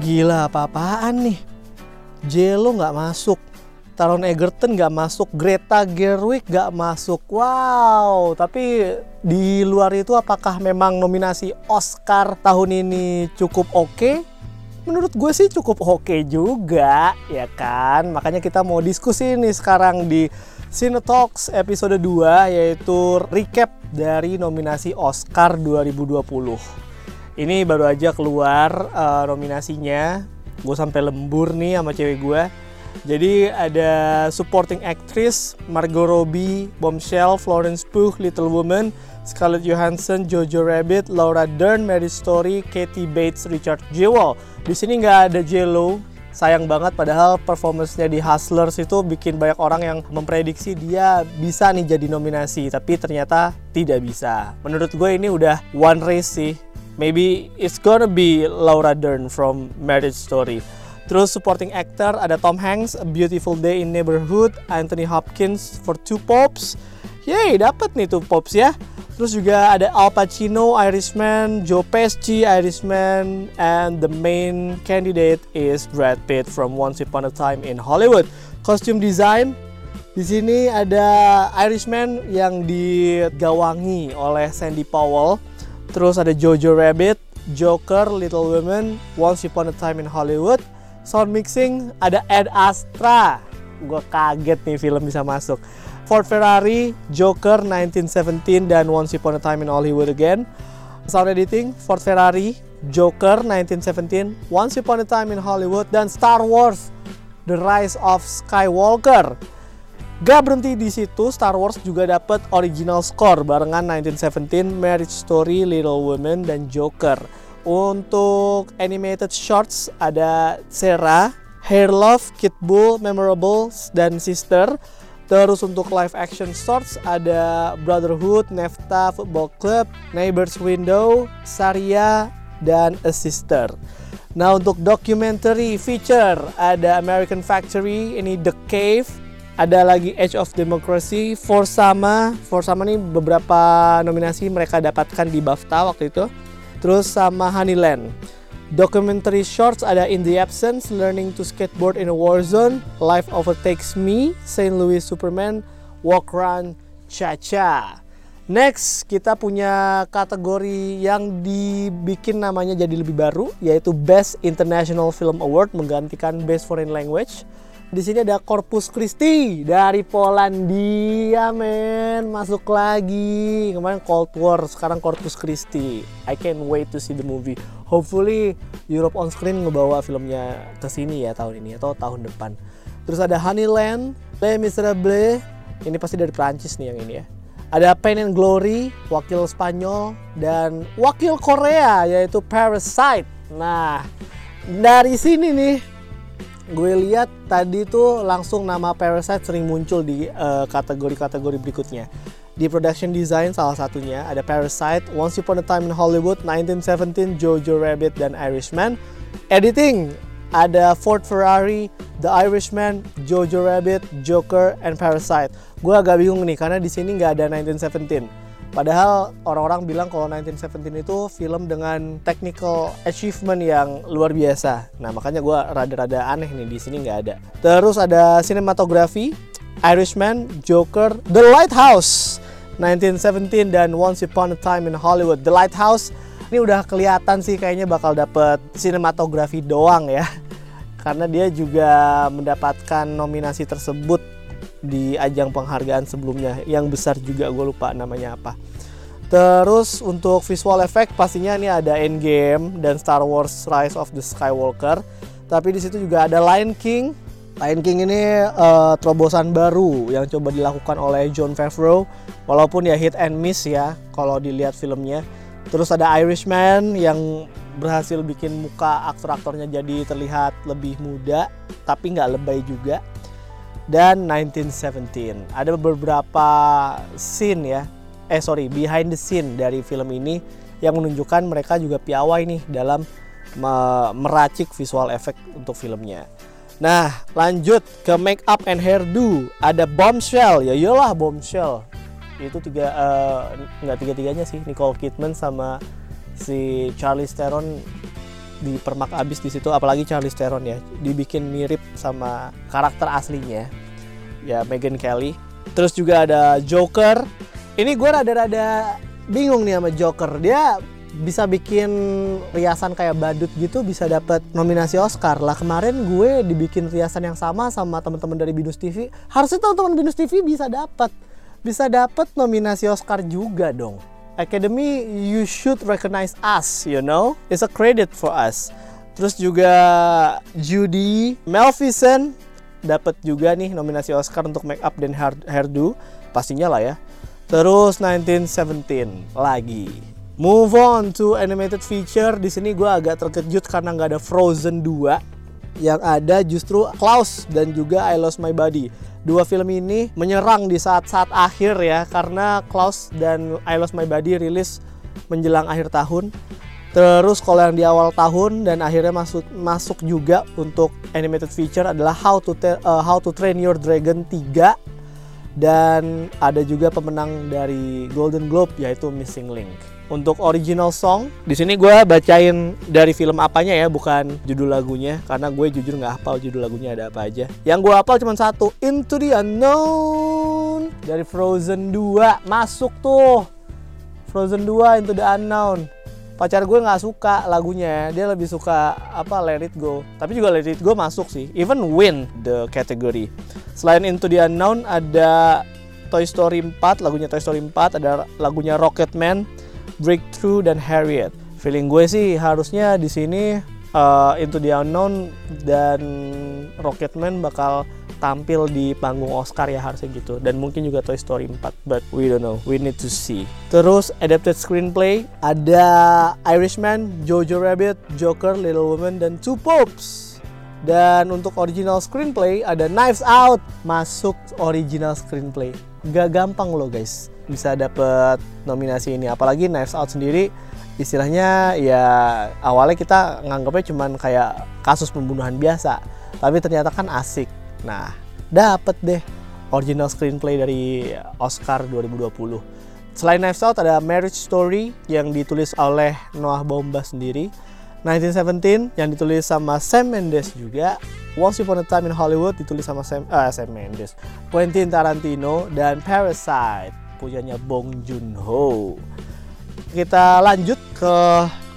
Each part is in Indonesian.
Gila apa-apaan nih? Jelo nggak masuk. Taron Egerton nggak masuk, Greta Gerwig nggak masuk. Wow, tapi di luar itu apakah memang nominasi Oscar tahun ini cukup oke? Okay? Menurut gue sih cukup oke okay juga, ya kan? Makanya kita mau diskusi nih sekarang di Cine Talks episode 2 yaitu recap dari nominasi Oscar 2020. Ini baru aja keluar uh, nominasinya. Gue sampai lembur nih sama cewek gue jadi ada supporting actress Margot Robbie, Bombshell, Florence Pugh, Little Woman, Scarlett Johansson, Jojo Rabbit, Laura Dern, Mary Story, Katie Bates, Richard Jewell. Di sini nggak ada J-Lo, sayang banget padahal performance-nya di Hustlers itu bikin banyak orang yang memprediksi dia bisa nih jadi nominasi tapi ternyata tidak bisa. Menurut gue ini udah one race sih. Maybe it's gonna be Laura Dern from Marriage Story. Terus supporting actor ada Tom Hanks, A Beautiful Day in Neighborhood, Anthony Hopkins for Two Popes. Yay, dapat nih Two Popes ya. Terus juga ada Al Pacino, Irishman, Joe Pesci, Irishman, and the main candidate is Brad Pitt from Once Upon a Time in Hollywood. Costume design di sini ada Irishman yang digawangi oleh Sandy Powell. Terus ada Jojo Rabbit, Joker, Little Women, Once Upon a Time in Hollywood, sound mixing ada Ed Astra gue kaget nih film bisa masuk Ford Ferrari, Joker 1917 dan Once Upon a Time in Hollywood Again sound editing Ford Ferrari, Joker 1917, Once Upon a Time in Hollywood dan Star Wars The Rise of Skywalker Gak berhenti di situ, Star Wars juga dapat original score barengan 1917, Marriage Story, Little Women, dan Joker. Untuk animated shorts ada Sarah, Hair Love, Kid Bull, Memorable, dan Sister. Terus untuk live action shorts ada Brotherhood, Nefta, Football Club, Neighbors Window, Saria, dan A Sister. Nah untuk documentary feature ada American Factory, ini The Cave, ada lagi Age of Democracy, Forsama. Forsama ini beberapa nominasi mereka dapatkan di BAFTA waktu itu terus sama Honeyland. Documentary shorts ada In the Absence, Learning to Skateboard in a War Zone, Life Overtakes Me, St. Louis Superman, Walk Run, Cha-Cha. Next, kita punya kategori yang dibikin namanya jadi lebih baru, yaitu Best International Film Award menggantikan Best Foreign Language. Di sini ada Corpus Christi dari Polandia, men. Masuk lagi. Kemarin Cold War, sekarang Corpus Christi. I can't wait to see the movie. Hopefully Europe on Screen ngebawa filmnya ke sini ya tahun ini atau tahun depan. Terus ada Honeyland, Les Miserables. Ini pasti dari Prancis nih yang ini ya. Ada Pain and Glory, wakil Spanyol dan wakil Korea yaitu Parasite. Nah, dari sini nih gue lihat tadi tuh langsung nama Parasite sering muncul di eh, kategori-kategori uh, berikutnya. Di production design salah satunya ada Parasite, Once Upon a Time in Hollywood, 1917, Jojo Rabbit, dan Irishman. Editing ada Ford Ferrari, The Irishman, Jojo Rabbit, Joker, and Parasite. Gue agak bingung nih karena di sini nggak ada 1917. Padahal orang-orang bilang kalau 1917 itu film dengan technical achievement yang luar biasa. Nah makanya gue rada-rada aneh nih di sini nggak ada. Terus ada sinematografi, Irishman, Joker, The Lighthouse, 1917 dan Once Upon a Time in Hollywood. The Lighthouse ini udah kelihatan sih kayaknya bakal dapet sinematografi doang ya. Karena dia juga mendapatkan nominasi tersebut di ajang penghargaan sebelumnya yang besar juga gue lupa namanya apa. Terus untuk visual effect pastinya ini ada Endgame dan Star Wars Rise of the Skywalker. Tapi di situ juga ada Lion King. Lion King ini uh, terobosan baru yang coba dilakukan oleh John Favreau. Walaupun ya hit and miss ya kalau dilihat filmnya. Terus ada Irishman yang berhasil bikin muka aktor-aktornya jadi terlihat lebih muda tapi nggak lebay juga dan 1917. Ada beberapa scene ya, eh sorry behind the scene dari film ini yang menunjukkan mereka juga piawai nih dalam meracik visual effect untuk filmnya. Nah lanjut ke make up and hairdo. Ada bombshell. Ya iyalah bombshell. Itu tiga uh, nggak tiga tiganya sih. Nicole Kidman sama si Charlize Theron dipermak abis di situ apalagi Charlize Theron ya dibikin mirip sama karakter aslinya. Ya Megan Kelly. Terus juga ada Joker. Ini gue rada-rada bingung nih sama Joker. Dia bisa bikin riasan kayak badut gitu bisa dapat nominasi Oscar. Lah kemarin gue dibikin riasan yang sama sama teman-teman dari Binus TV harusnya teman-teman Binus TV bisa dapat bisa dapat nominasi Oscar juga dong Academy you should recognize us you know it's a credit for us terus juga Judy Melvison dapat juga nih nominasi Oscar untuk make up dan hair hairdo pastinya lah ya terus 1917 lagi Move on to animated feature. Di sini gue agak terkejut karena nggak ada Frozen 2. Yang ada justru Klaus dan juga I Lost My Body. Dua film ini menyerang di saat-saat akhir ya karena Klaus dan I Lost My Body rilis menjelang akhir tahun. Terus kalau yang di awal tahun dan akhirnya masuk masuk juga untuk animated feature adalah How to uh, How to Train Your Dragon 3 dan ada juga pemenang dari Golden Globe yaitu Missing Link. Untuk original song, di sini gue bacain dari film apanya ya, bukan judul lagunya, karena gue jujur nggak hafal judul lagunya ada apa aja. Yang gue hafal cuma satu, Into the Unknown dari Frozen 2 masuk tuh. Frozen 2 Into the Unknown. Pacar gue nggak suka lagunya, dia lebih suka apa Let It Go. Tapi juga Let It Go masuk sih, even win the category. Selain Into the Unknown ada Toy Story 4, lagunya Toy Story 4, ada lagunya Rocketman, Breakthrough dan Harriet. Feeling gue sih harusnya di sini uh, Into the Unknown dan Rocketman bakal tampil di panggung Oscar ya harusnya gitu. Dan mungkin juga Toy Story 4 but we don't know. We need to see. Terus adapted screenplay ada Irishman, Jojo Rabbit, Joker, Little Woman dan Two Popes dan untuk original screenplay ada Knives Out masuk original screenplay. Gak gampang loh guys. Bisa dapet nominasi ini. Apalagi Knives Out sendiri istilahnya ya awalnya kita nganggapnya cuman kayak kasus pembunuhan biasa. Tapi ternyata kan asik. Nah dapet deh original screenplay dari Oscar 2020 selain Knives Out ada Marriage Story yang ditulis oleh Noah Baumbach sendiri 1917 yang ditulis sama Sam Mendes juga Once Upon a Time in Hollywood ditulis sama Sam, uh, Sam Mendes Quentin Tarantino dan Parasite punyanya Bong Joon Ho. Kita lanjut ke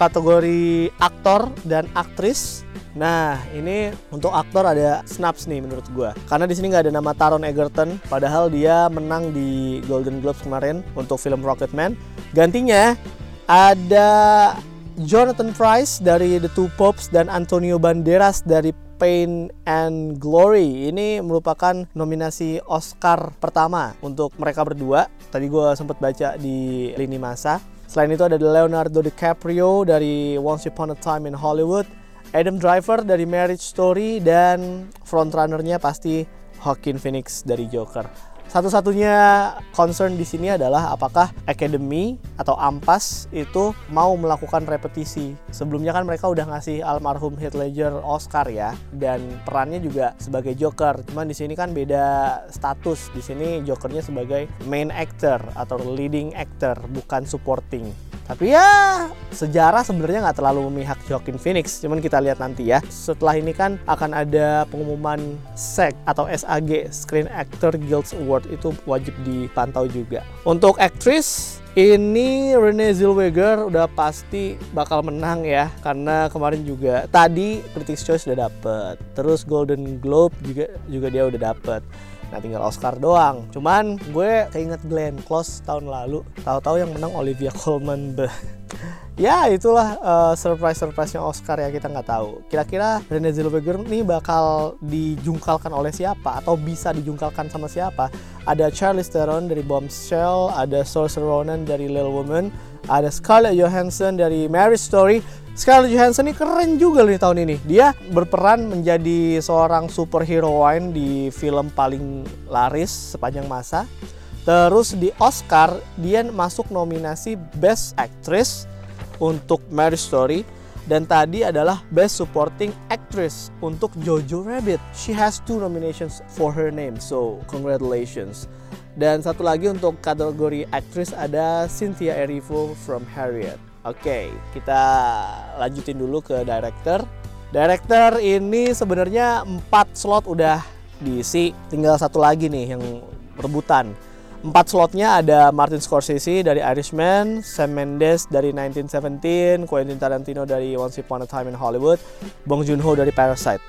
kategori aktor dan aktris. Nah, ini untuk aktor ada snaps nih menurut gue. Karena di sini nggak ada nama Taron Egerton, padahal dia menang di Golden Globes kemarin untuk film Rocketman. Gantinya ada Jonathan Price dari The Two Popes dan Antonio Banderas dari Pain and Glory ini merupakan nominasi Oscar pertama untuk mereka berdua. Tadi gue sempat baca di lini masa. Selain itu ada Leonardo DiCaprio dari Once Upon a Time in Hollywood, Adam Driver dari Marriage Story, dan frontrunnernya pasti Joaquin Phoenix dari Joker. Satu-satunya concern di sini adalah apakah Academy atau Ampas itu mau melakukan repetisi. Sebelumnya kan mereka udah ngasih almarhum Heath Ledger Oscar ya dan perannya juga sebagai Joker. Cuman di sini kan beda status. Di sini Jokernya sebagai main actor atau leading actor bukan supporting. Tapi ya sejarah sebenarnya nggak terlalu memihak Joaquin Phoenix, cuman kita lihat nanti ya. Setelah ini kan akan ada pengumuman SAG atau SAG Screen Actor Guild Award. Itu wajib dipantau juga. Untuk aktris ini Renee Zellweger udah pasti bakal menang ya. Karena kemarin juga tadi Critics Choice udah dapet. Terus Golden Globe juga juga dia udah dapet Nah tinggal Oscar doang. Cuman gue keinget Glenn Close tahun lalu. Tahu-tahu yang menang Olivia Colman. ya itulah uh, surprise surprise nya Oscar ya kita nggak tahu. Kira-kira Renee Zellweger nih bakal dijungkalkan oleh siapa atau bisa dijungkalkan sama siapa? Ada Charlize Theron dari Bombshell, ada Saoirse Ronan dari Little Woman, ada Scarlett Johansson dari Marriage Story Scarlett Johansson ini keren juga nih tahun ini. Dia berperan menjadi seorang superheroine di film paling laris sepanjang masa. Terus di Oscar dia masuk nominasi Best Actress untuk Marriage Story dan tadi adalah Best Supporting Actress untuk Jojo Rabbit. She has two nominations for her name, so congratulations. Dan satu lagi untuk kategori aktris ada Cynthia Erivo from Harriet. Oke, kita lanjutin dulu ke director. Director ini sebenarnya 4 slot udah diisi, tinggal satu lagi nih yang rebutan. Empat slotnya ada Martin Scorsese dari Irishman, Sam Mendes dari 1917, Quentin Tarantino dari Once Upon a Time in Hollywood, Bong Joon-ho dari Parasite.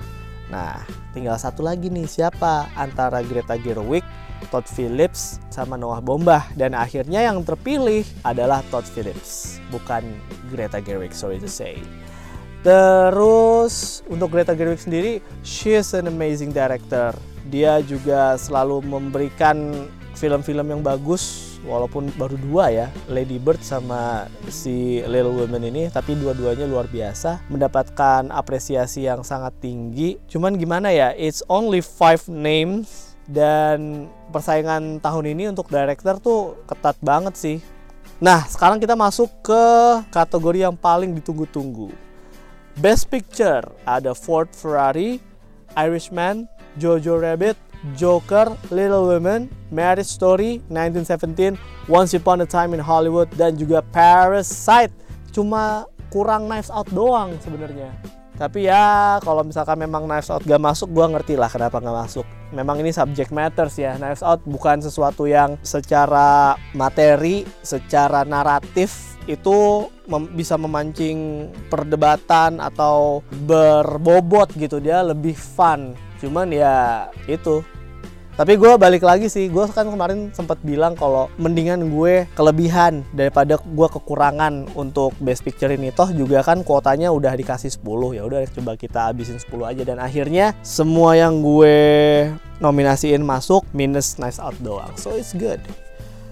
Nah, tinggal satu lagi nih siapa antara Greta Gerwig, Todd Phillips, sama Noah Bombah dan akhirnya yang terpilih adalah Todd Phillips, bukan Greta Gerwig, sorry to say. Terus untuk Greta Gerwig sendiri, she is an amazing director. Dia juga selalu memberikan film-film yang bagus walaupun baru dua ya Lady Bird sama si Little Women ini tapi dua-duanya luar biasa mendapatkan apresiasi yang sangat tinggi. Cuman gimana ya it's only five names dan persaingan tahun ini untuk director tuh ketat banget sih. Nah sekarang kita masuk ke kategori yang paling ditunggu-tunggu. Best Picture ada Ford Ferrari, Irishman, Jojo Rabbit, Joker, Little Women, Marriage Story, 1917, Once Upon a Time in Hollywood, dan juga Parasite. Cuma kurang Knives Out doang sebenarnya. Tapi ya kalau misalkan memang Knives Out gak masuk, gue ngerti lah kenapa gak masuk. Memang ini subject matters ya. Knives Out bukan sesuatu yang secara materi, secara naratif itu mem bisa memancing perdebatan atau berbobot gitu. Dia lebih fun. Cuman ya itu. Tapi gue balik lagi sih. Gue kan kemarin sempat bilang kalau mendingan gue kelebihan daripada gue kekurangan untuk best picture ini. Toh juga kan kuotanya udah dikasih 10 ya udah coba kita habisin 10 aja. Dan akhirnya semua yang gue nominasiin masuk minus nice out doang. So it's good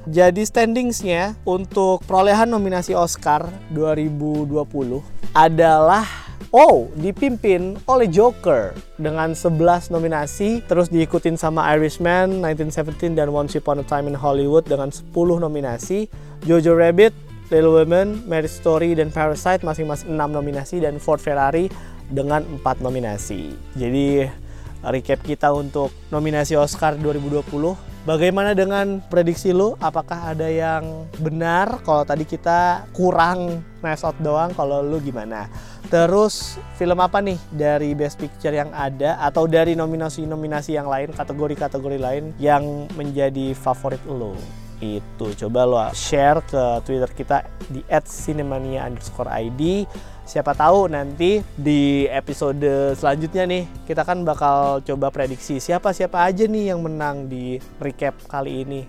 jadi standingsnya untuk perolehan nominasi Oscar 2020 adalah Oh, dipimpin oleh Joker dengan 11 nominasi, terus diikutin sama Irishman, 1917 dan Once Upon a Time in Hollywood dengan 10 nominasi. Jojo Rabbit, Little Women, Marriage Story dan Parasite masing-masing 6 nominasi dan Ford Ferrari dengan 4 nominasi. Jadi recap kita untuk nominasi Oscar 2020 Bagaimana dengan prediksi lu? Apakah ada yang benar? Kalau tadi kita kurang nice out doang, kalau lu gimana? Terus film apa nih dari Best Picture yang ada atau dari nominasi-nominasi yang lain, kategori-kategori lain yang menjadi favorit lu? Itu coba lo share ke Twitter kita di @cinemania_id siapa tahu nanti di episode selanjutnya nih kita kan bakal coba prediksi siapa siapa aja nih yang menang di recap kali ini.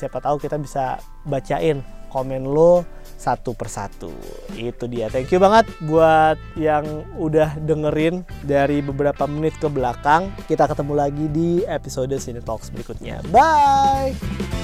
Siapa tahu kita bisa bacain komen lo satu persatu. Itu dia. Thank you banget buat yang udah dengerin dari beberapa menit ke belakang. Kita ketemu lagi di episode Cine Talks berikutnya. Bye